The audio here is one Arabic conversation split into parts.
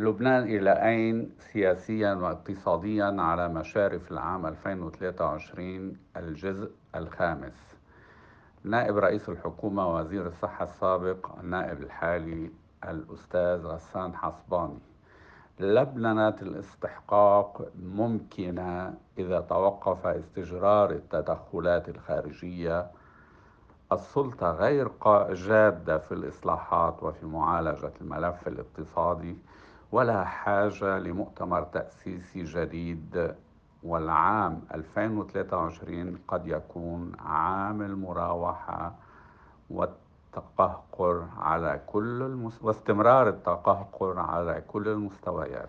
لبنان إلى أين سياسيا واقتصاديا على مشارف العام 2023 الجزء الخامس؟ نائب رئيس الحكومة وزير الصحة السابق النائب الحالي الأستاذ غسان حصباني. لبنة الاستحقاق ممكنة إذا توقف استجرار التدخلات الخارجية. السلطة غير جادة في الإصلاحات وفي معالجة الملف الاقتصادي. ولا حاجة لمؤتمر تأسيسي جديد. والعام 2023 قد يكون عام المراوحة والتقهقر على كل المس... واستمرار التقهقر على كل المستويات.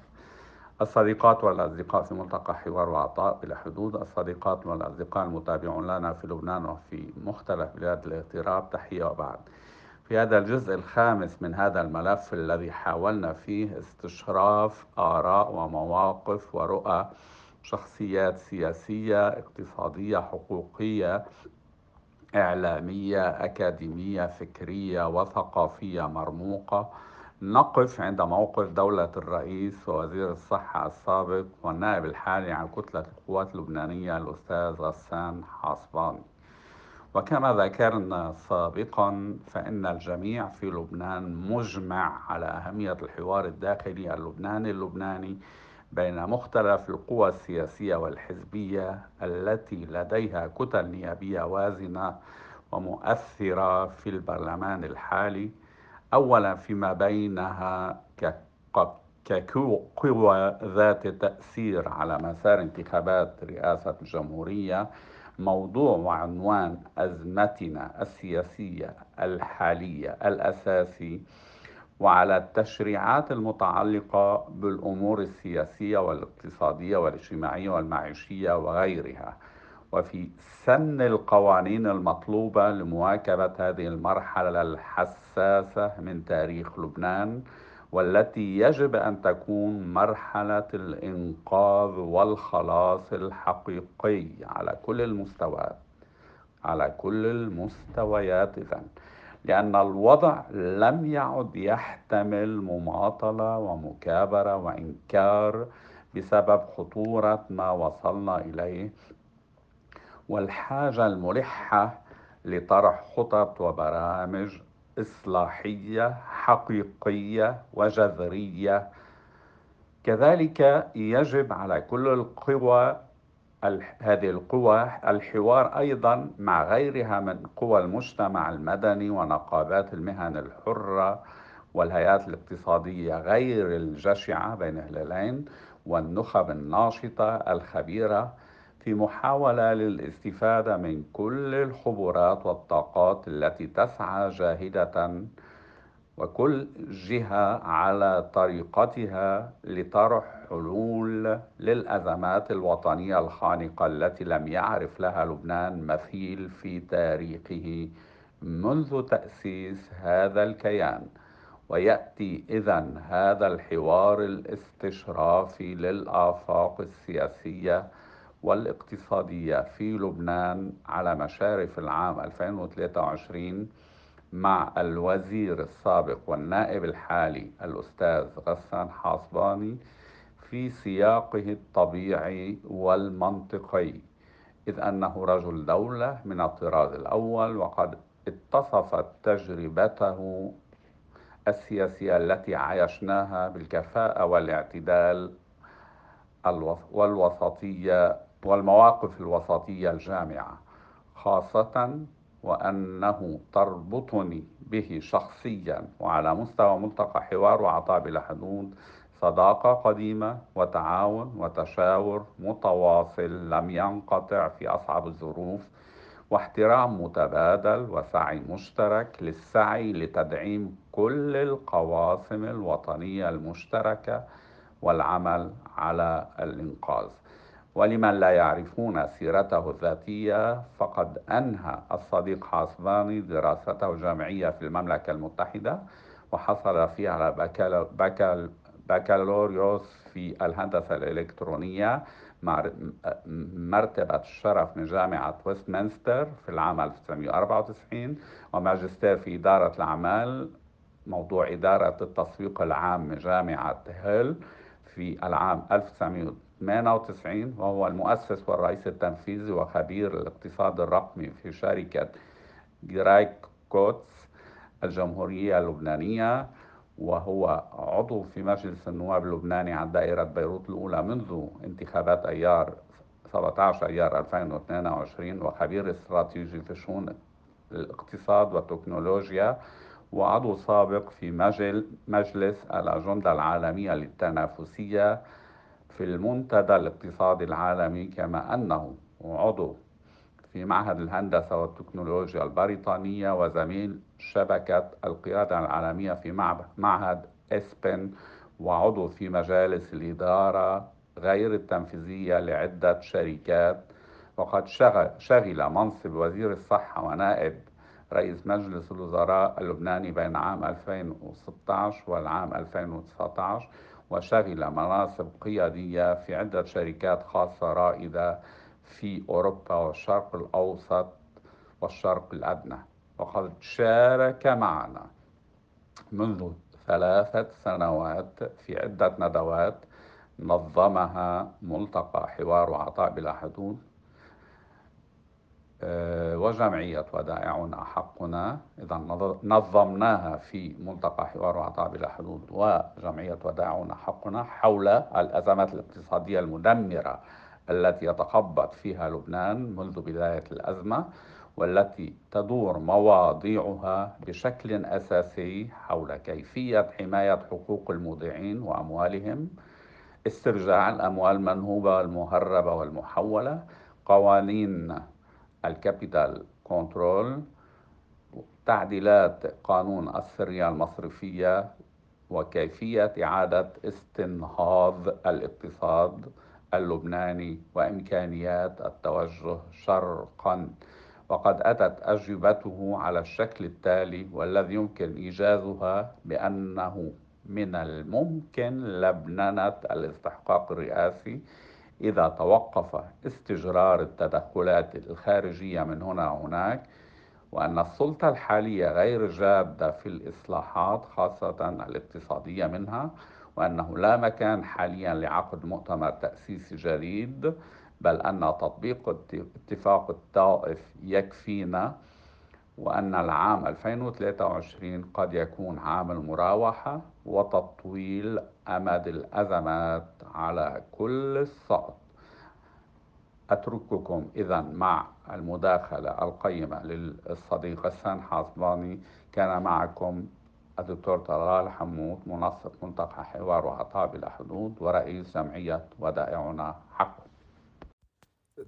الصديقات والأصدقاء في ملتقى حوار وعطاء بلا حدود. الصديقات والأصدقاء المتابعون لنا في لبنان وفي مختلف بلاد الاغتراب. تحية وبعد. في هذا الجزء الخامس من هذا الملف الذي حاولنا فيه استشراف آراء ومواقف ورؤى شخصيات سياسية اقتصادية حقوقية إعلامية أكاديمية فكرية وثقافية مرموقة. نقف عند موقف دولة الرئيس ووزير الصحة السابق والنائب الحالي عن كتلة القوات اللبنانية الأستاذ غسان حاصباني وكما ذكرنا سابقا فإن الجميع في لبنان مجمع على أهمية الحوار الداخلي اللبناني اللبناني بين مختلف القوى السياسية والحزبية التي لديها كتل نيابية وازنة ومؤثرة في البرلمان الحالي أولا فيما بينها كقوى ذات تأثير على مسار انتخابات رئاسة الجمهورية موضوع وعنوان أزمتنا السياسية الحالية الأساسي وعلى التشريعات المتعلقة بالأمور السياسية والاقتصادية والاجتماعية والمعيشية وغيرها. وفي سن القوانين المطلوبة لمواكبة هذه المرحلة الحساسة من تاريخ لبنان والتي يجب أن تكون مرحلة الإنقاذ والخلاص الحقيقي على كل المستويات على كل المستويات اذا. لأن الوضع لم يعد يحتمل مماطلة ومكابرة وإنكار بسبب خطورة ما وصلنا إليه. والحاجة الملحة لطرح خطط وبرامج إصلاحية حقيقية وجذرية. كذلك يجب على كل القوى هذه القوى الحوار أيضا مع غيرها من قوى المجتمع المدني ونقابات المهن الحرة والهيئات الاقتصادية غير الجشعة بين الهلالين والنخب الناشطة الخبيرة. في محاولة للاستفادة من كل الخبرات والطاقات التي تسعى جاهدة وكل جهة على طريقتها لطرح حلول للأزمات الوطنية الخانقة التي لم يعرف لها لبنان مثيل في تاريخه منذ تأسيس هذا الكيان. ويأتي إذا هذا الحوار الاستشرافي للآفاق السياسية والاقتصادية في لبنان على مشارف العام 2023 مع الوزير السابق والنائب الحالي الأستاذ غسان حاصباني في سياقه الطبيعي والمنطقي. إذ أنه رجل دولة من الطراز الأول وقد اتصفت تجربته السياسية التي عايشناها بالكفاءة والاعتدال والوسطية والمواقف الوسطية الجامعة خاصة وأنه تربطني به شخصيا وعلى مستوى ملتقى حوار وعطاء بلا حدود صداقة قديمة وتعاون وتشاور متواصل لم ينقطع في أصعب الظروف واحترام متبادل وسعي مشترك للسعي لتدعيم كل القواسم الوطنية المشتركة والعمل على الإنقاذ. ولمن لا يعرفون سيرته الذاتية فقد أنهى الصديق حاسباني دراسته الجامعية في المملكة المتحدة وحصل فيها على بكال بكالوريوس في الهندسة الإلكترونية مع مرتبة الشرف من جامعة ويستمنستر في العام 1994 وماجستير في إدارة الأعمال موضوع إدارة التسويق العام جامعة هيل في العام 1998 وهو المؤسس والرئيس التنفيذي وخبير الاقتصاد الرقمي في شركة جرايك كوتس الجمهورية اللبنانية وهو عضو في مجلس النواب اللبناني عن دائرة بيروت الأولى منذ انتخابات أيار 17 أيار 2022 وخبير استراتيجي في شؤون الاقتصاد والتكنولوجيا وعضو سابق في مجل مجلس الأجندة العالمية للتنافسية في المنتدى الاقتصادي العالمي كما أنه عضو في معهد الهندسة والتكنولوجيا البريطانية وزميل شبكة القيادة العالمية في معهد إسبن وعضو في مجالس الإدارة غير التنفيذية لعدة شركات. وقد شغل, منصب وزير الصحة ونائب رئيس مجلس الوزراء اللبناني بين عام 2016 والعام 2019 وشغل مناصب قيادية في عدة شركات خاصة رائدة في أوروبا والشرق الأوسط والشرق الأدنى. وقد شارك معنا منذ ثلاثة سنوات في عدة ندوات نظمها ملتقى حوار وعطاء بلا حدود وجمعية ودائعنا حقنا. إذا نظمناها في ملتقى حوار وعطاء بلا حدود وجمعية ودائعنا حقنا حول الأزمات الاقتصادية المدمرة التي يتخبط فيها لبنان منذ بداية الأزمة والتي تدور مواضيعها بشكل أساسي حول كيفية حماية حقوق المودعين وأموالهم استرجاع الأموال المنهوبة والمهربة والمحولة قوانين ال capital control تعديلات قانون السرية المصرفية وكيفية إعادة استنهاض الاقتصاد اللبناني وإمكانيات التوجه شرقا. وقد أتت أجوبته على الشكل التالي والذي يمكن إيجازها بأنه من الممكن لبننة الاستحقاق الرئاسي إذا توقف استجرار التدخلات الخارجية من هنا وهناك وأن السلطة الحالية غير جادة في الإصلاحات خاصة الاقتصادية منها وأنه لا مكان حاليا لعقد مؤتمر تأسيسي جديد بل أن تطبيق اتفاق الطائف يكفينا وأن العام 2023 قد يكون عام المراوحة وتطويل أمد الأزمات على كل الصعد أترككم إذا مع المداخلة القيمة للصديق السان حاسباني كان معكم الدكتور طلال حمود منسق ملتقى حوار وعطاء بلا حدود ورئيس جمعية ودائعنا حق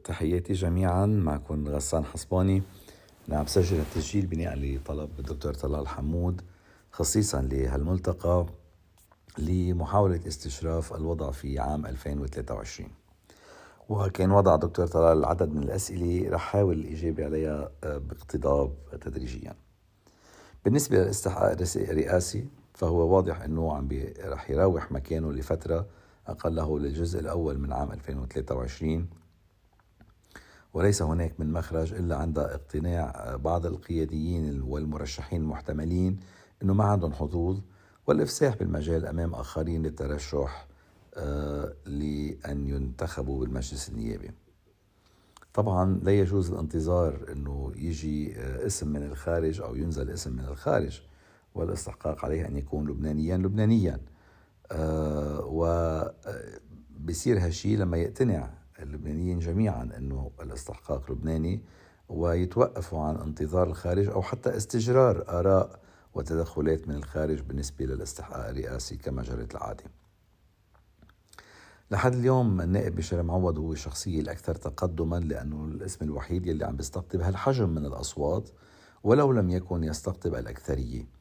تحياتي جميعا معكم غسان حصباني. نعم سجل التسجيل بناء لطلب الدكتور طلال حمود خصيصا لهالملتقى لمحاولة استشراف الوضع في عام 2023 وكان وضع دكتور طلال عدد من الأسئلة رح حاول الإجابة عليها آه، باقتضاب تدريجيا. بالنسبة للاستحقاق الرئاسي فهو واضح أنه عم رح يراوح مكانه لفترة أقله للجزء الأول من عام 2023 وليس هناك من مخرج إلا عند اقتناع بعض القياديين والمرشحين المحتملين أنه ما عندهم حظوظ والإفساح بالمجال أمام آخرين للترشح آه، لأن ينتخبوا بالمجلس النيابي. طبعا لا يجوز الانتظار أنه يجي آه، اسم من الخارج أو ينزل اسم من الخارج والاستحقاق عليه أن يكون لبنانيا لبنانيا. آه، وبصير هالشيء لما يقتنع اللبنانيين جميعا أنه الاستحقاق لبناني ويتوقفوا عن انتظار الخارج أو حتى استجرار آراء وتدخلات من الخارج بالنسبة للاستحقاق الرئاسي كما جرت العادة. لحد اليوم النائب بشار معوض هو الشخصية الأكثر تقدما لأنه الاسم الوحيد يلي عم بيستقطب هالحجم من الأصوات ولو لم يكن يستقطب الأكثرية. آه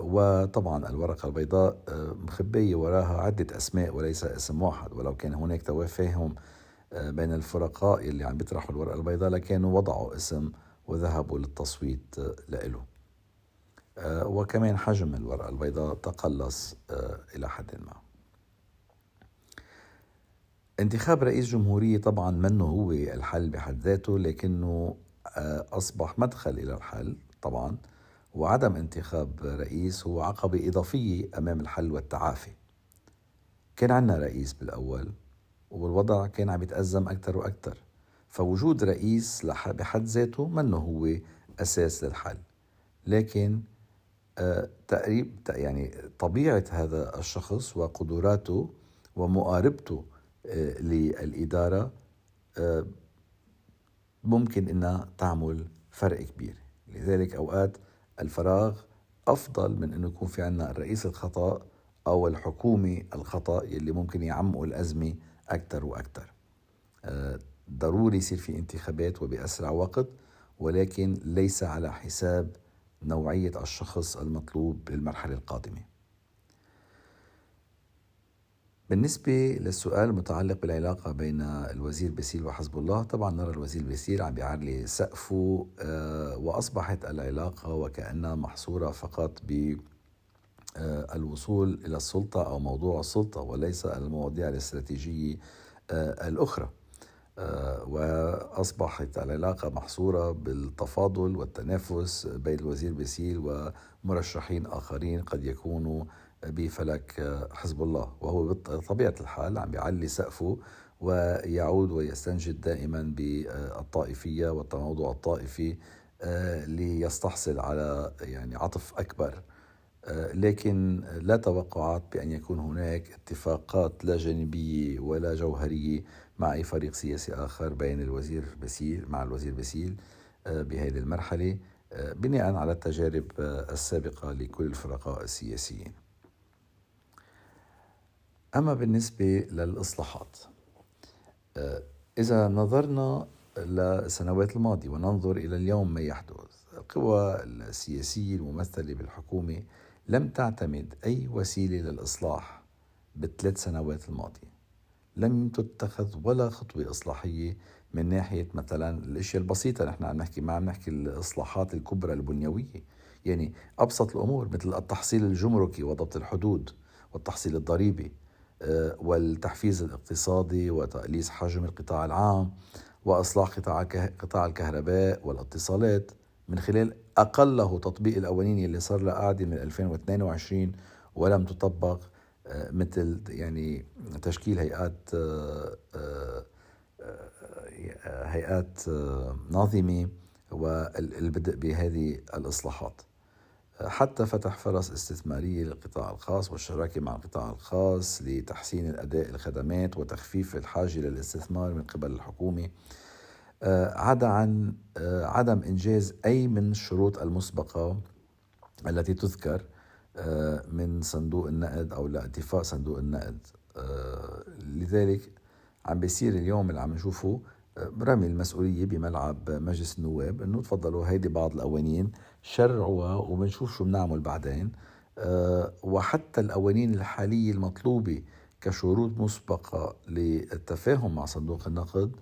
وطبعا الورقة البيضاء آه مخبية وراها عدة أسماء وليس اسم واحد ولو كان هناك توافهم آه بين الفرقاء اللي عم بيطرحوا الورقة البيضاء لكانوا وضعوا اسم وذهبوا للتصويت آه، له آه، وكمان حجم الورقة البيضاء تقلص آه، إلى حد ما. انتخاب رئيس جمهورية طبعا منه هو الحل بحد ذاته لكنه آه، أصبح مدخل إلى الحل طبعا. وعدم انتخاب رئيس هو عقبة إضافية أمام الحل والتعافي. كان عنا رئيس بالأول والوضع كان عم يتأزم أكثر وأكثر فوجود رئيس بحد ذاته منه هو أساس للحل. لكن آه، تقريب يعني طبيعة هذا الشخص وقدراته ومقاربته آه، للإدارة آه، ممكن إنها تعمل فرق كبير. لذلك أوقات الفراغ أفضل من انه يكون في عنا الرئيس الخطأ أو الحكومة الخطأ يلي ممكن يعمقوا الأزمة أكثر وأكثر آه، ضروري يصير في انتخابات وبأسرع وقت ولكن ليس على حساب نوعية الشخص المطلوب للمرحلة القادمة. بالنسبة للسؤال المتعلق بالعلاقة بين الوزير باسيل وحزب الله طبعا نرى الوزير باسيل عم بيعلي سقفه آه، وأصبحت العلاقة وكأنها محصورة فقط ب آه، الوصول إلى السلطة أو موضوع السلطة وليس المواضيع الاستراتيجية آه، الأخرى. وأصبحت العلاقة محصورة بالتفاضل والتنافس بين الوزير باسيل ومرشحين آخرين قد يكونوا بفلك حزب الله. وهو بطبيعة الحال عم بيعلي سقفه ويعود ويستنجد دائما بالطائفية والتموضع الطائفي آه، ليستحصل على يعني عطف أكبر. آه، لكن لا توقعات بأن يكون هناك اتفاقات لا جانبية ولا جوهرية مع أي فريق سياسي آخر بين الوزير بسيل مع الوزير بسيل آه، بهذه المرحلة بناء على التجارب السابقة لكل الفرقاء السياسيين. أما بالنسبة للإصلاحات آه، إذا نظرنا للسنوات الماضية وننظر إلى اليوم ما يحدث القوى السياسية الممثلة بالحكومة لم تعتمد أي وسيلة للإصلاح بالثلاث سنوات الماضية. لم تتخذ ولا خطوة إصلاحية من ناحية مثلا الأشياء البسيطة نحن عم نحكي ما عم نحكي الإصلاحات الكبرى البنيوية. يعني أبسط الأمور مثل التحصيل الجمركي وضبط الحدود والتحصيل الضريبي. والتحفيز الاقتصادي وتقليص حجم القطاع العام وإصلاح قطاع قطاع الكهرباء والاتصالات من خلال أقله تطبيق القوانين اللي صار لها قاعدة من 2022 ولم تطبق آه، مثل يعني تشكيل هيئات آه، هيئات ناظمة والبدء بهذه الإصلاحات. حتى فتح فرص استثمارية للقطاع الخاص والشراكة مع القطاع الخاص لتحسين الأداء الخدمات وتخفيف الحاجة للاستثمار من قبل الحكومة. آه، عدا عن آه، عدم إنجاز أي من الشروط المسبقة التي تذكر آه، من صندوق النقد أو لاتفاق صندوق النقد. لذلك عم بيصير اليوم اللي عم نشوفه رمي المسؤولية بملعب مجلس النواب إنه تفضلوا هيدي بعض القوانين شرعوها وبنشوف شو بنعمل بعدين. أه وحتى القوانين الحالية المطلوبة كشروط مسبقة للتفاهم مع صندوق النقد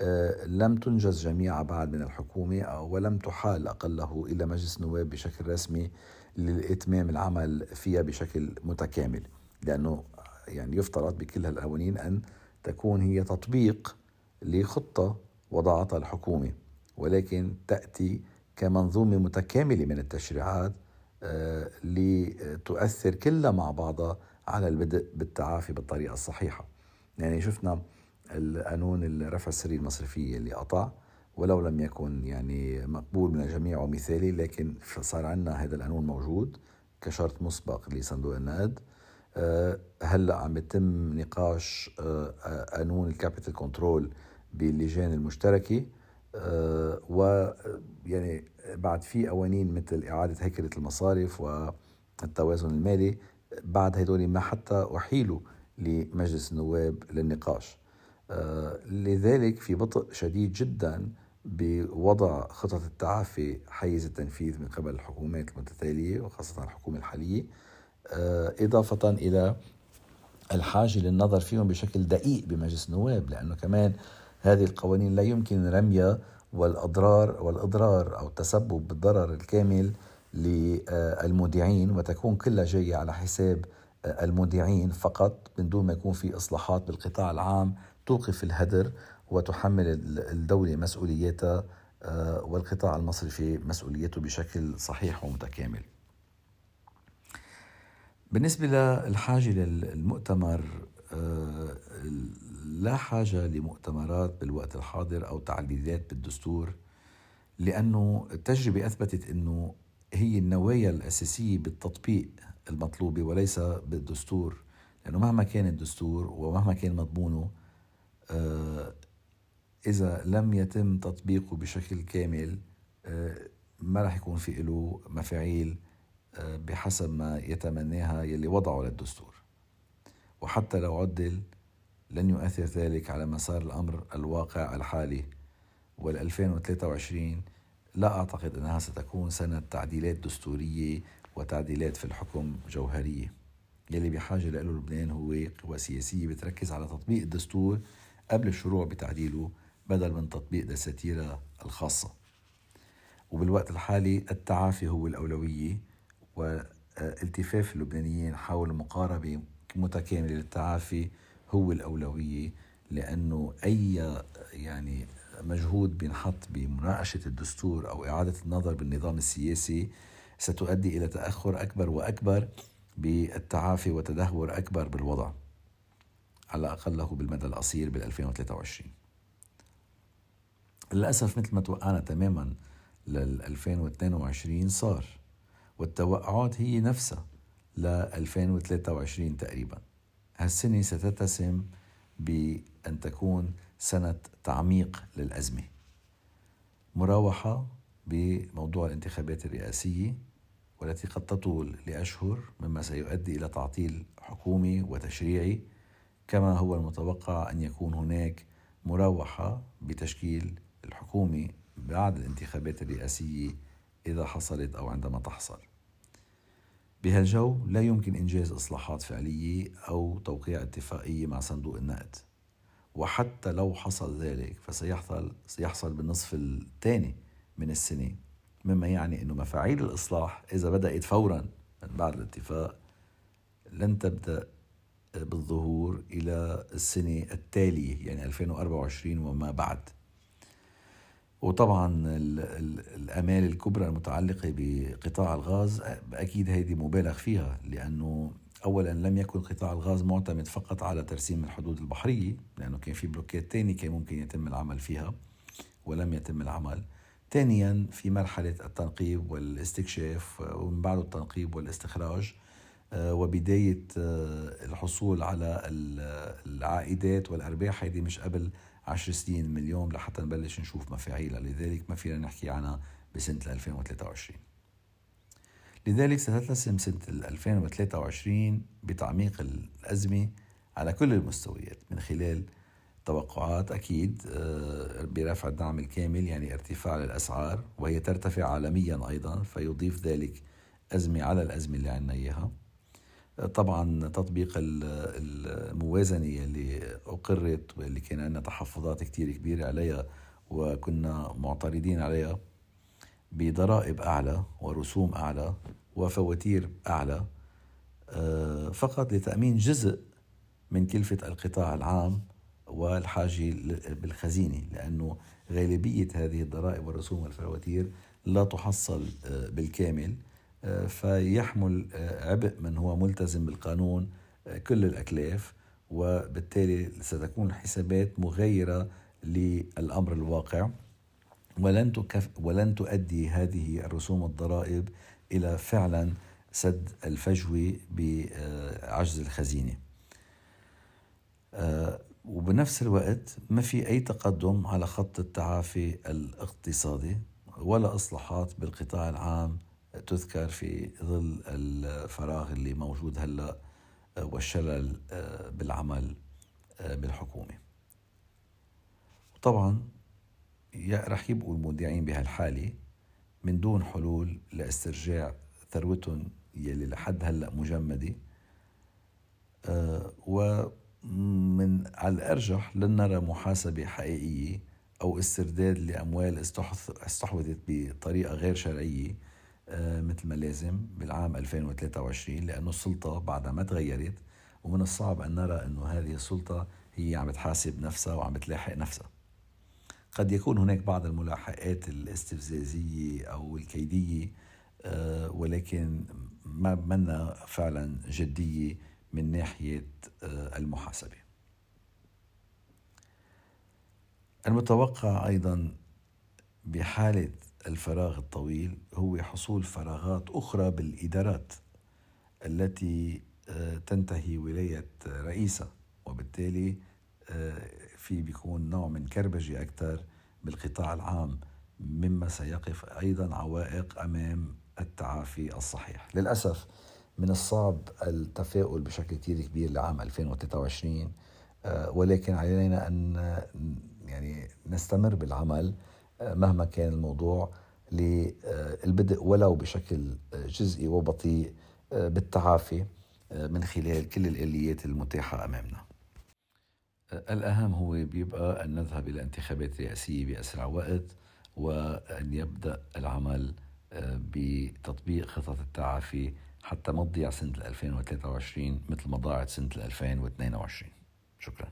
أه لم تنجز جميعها بعد من الحكومة ولم تحال أقله إلى مجلس النواب بشكل رسمي لإتمام العمل فيها بشكل متكامل. لأنه يعني يفترض بكل هالقوانين أن تكون هي تطبيق لخطة وضعتها الحكومة ولكن تأتي كمنظومة متكاملة من التشريعات آه، لتؤثر كلها مع بعضها على البدء بالتعافي بالطريقة الصحيحة. يعني شفنا القانون الرفع السرية المصرفية اللي قطع ولو لم يكن يعني مقبول من الجميع ومثالي لكن صار عندنا هذا القانون موجود كشرط مسبق لصندوق النقد. آه، هلأ عم يتم نقاش آه، قانون ال capital control باللجان المشتركة و يعني بعد في قوانين مثل إعادة هيكلة المصارف والتوازن المالي بعد هدول ما حتى أحيلوا لمجلس النواب للنقاش. آه، لذلك في بطء شديد جدا بوضع خطط التعافي حيز التنفيذ من قبل الحكومات المتتالية وخاصة الحكومة الحالية. آه، إضافة إلى الحاجة للنظر فيهم بشكل دقيق بمجلس النواب لأنه كمان هذه القوانين لا يمكن رميها والأضرار والإضرار أو التسبب بالضرر الكامل للمودعين وتكون كلها جاية على حساب المودعين فقط من دون ما يكون في إصلاحات بالقطاع العام توقف الهدر وتحمل الدولة مسؤولياتها آه، والقطاع المصرفي مسؤوليته بشكل صحيح ومتكامل. بالنسبة للحاجة للمؤتمر آه، لا حاجة لمؤتمرات بالوقت الحاضر أو تعديلات بالدستور لأنه التجربة أثبتت أنه هي النوايا الأساسية بالتطبيق المطلوبة وليس بالدستور. لأنه مهما كان الدستور ومهما كان مضمونه آه، إذا لم يتم تطبيقه بشكل كامل آه، ما راح يكون في له مفاعيل آه، بحسب ما يتمناها يلي وضعه للدستور. وحتى لو عدل لن يؤثر ذلك على مسار الأمر الواقع الحالي. وال 2023 لا أعتقد أنها ستكون سنة تعديلات دستورية وتعديلات في الحكم جوهرية. يلي بحاجة له لبنان هو قوى سياسية بتركز على تطبيق الدستور قبل الشروع بتعديله بدل من تطبيق دساتيرها الخاصة. وبالوقت الحالي التعافي هو الأولوية والتفاف اللبنانيين حول مقاربة متكاملة للتعافي هو الأولوية لأنه أي يعني مجهود بينحط بمناقشة الدستور أو إعادة النظر بالنظام السياسي ستؤدي إلى تأخر أكبر وأكبر بالتعافي وتدهور أكبر بالوضع على أقله بالمدى القصير بال 2023 للأسف مثل ما توقعنا تماما لل 2022 صار والتوقعات هي نفسها ل 2023 تقريبا. هالسنة ستتسم بأن تكون سنة تعميق للأزمة. مراوحة بموضوع الانتخابات الرئاسية والتي قد تطول لأشهر مما سيؤدي إلى تعطيل حكومي وتشريعي. كما هو المتوقع أن يكون هناك مراوحة بتشكيل الحكومة بعد الانتخابات الرئاسية إذا حصلت أو عندما تحصل. بهالجو لا يمكن إنجاز إصلاحات فعلية أو توقيع اتفاقية مع صندوق النقد. وحتى لو حصل ذلك فسيحصل سيحصل بالنصف الثاني من السنة. مما يعني أنه مفاعيل الإصلاح إذا بدأت فورا من بعد الاتفاق لن تبدأ بالظهور إلى السنة التالية يعني 2024 وما بعد. وطبعا الأمال الكبرى المتعلقة بقطاع الغاز أكيد هذه مبالغ فيها لأنه اولا لم يكن قطاع الغاز معتمد فقط على ترسيم الحدود البحرية لأنه كان في بلوكات ثانية كان ممكن يتم العمل فيها ولم يتم العمل. ثانيا في مرحلة التنقيب والاستكشاف ومن بعد التنقيب والاستخراج آه، وبداية آه، الحصول على العائدات والأرباح هذه مش قبل عشر سنين من اليوم لحتى نبلش نشوف مفاعيلها. لذلك ما فينا نحكي عنها بسنة 2023 لذلك ستتسم سنة 2023 بتعميق الأزمة على كل المستويات من خلال توقعات أكيد آه، برفع الدعم الكامل يعني ارتفاع للأسعار وهي ترتفع عالميا أيضا فيضيف ذلك أزمة على الأزمة اللي عنا إياها. طبعا تطبيق الموازنة اللي أقرت واللي كان عندنا تحفظات كتير كبيرة عليها وكنا معترضين عليها بضرائب أعلى ورسوم أعلى وفواتير أعلى آه، فقط لتأمين جزء من كلفة القطاع العام والحاجة بالخزينة لأنه غالبية هذه الضرائب والرسوم والفواتير لا تحصل آه، بالكامل. فيحمل آه، عبء من هو ملتزم بالقانون آه، كل الأكلاف وبالتالي ستكون الحسابات مغيرة للأمر الواقع. ولن تكف ولن تؤدي هذه الرسوم الضرائب إلى فعلا سد الفجوة بعجز الخزينة. آه، وبنفس الوقت ما في أي تقدم على خط التعافي الاقتصادي ولا إصلاحات بالقطاع العام تذكر في ظل الفراغ اللي موجود هلا آه، والشلل آه، بالعمل آه، بالحكومة. وطبعا رح يبقوا المودعين بهالحالة من دون حلول لاسترجاع ثروتهم يلي لحد هلا مجمدة. ومن على الارجح لن نرى محاسبة حقيقية أو استرداد لأموال استحوذت بطريقة غير شرعية مثل ما لازم بالعام 2023 لأنه السلطة بعدها ما تغيرت ومن الصعب أن نرى أنه هذه السلطة هي عم تحاسب نفسها وعم تلاحق نفسها. قد يكون هناك بعض الملاحقات الاستفزازية أو الكيدية آه، ولكن ما منا فعلا جدية من ناحية آه، المحاسبة. المتوقع أيضا بحالة الفراغ الطويل هو حصول فراغات أخرى بالإدارات التي آه، تنتهي ولاية رئيسها وبالتالي في بيكون نوع من كربجة أكثر بالقطاع العام مما سيقف أيضا عوائق أمام التعافي الصحيح. للأسف من الصعب التفاؤل بشكل كثير كبير لعام 2023 آه، ولكن علينا أن يعني نستمر بالعمل آه، مهما كان الموضوع للبدء ولو بشكل جزئي وبطيء آه، بالتعافي من خلال كل الآليات المتاحة أمامنا. الأهم هو بيبقى أن نذهب إلى انتخابات رئاسية بأسرع وقت وأن يبدأ العمل آه، بتطبيق خطط التعافي حتى ما تضيع سنة 2023 مثل ما ضاعت سنة 2022 شكراً.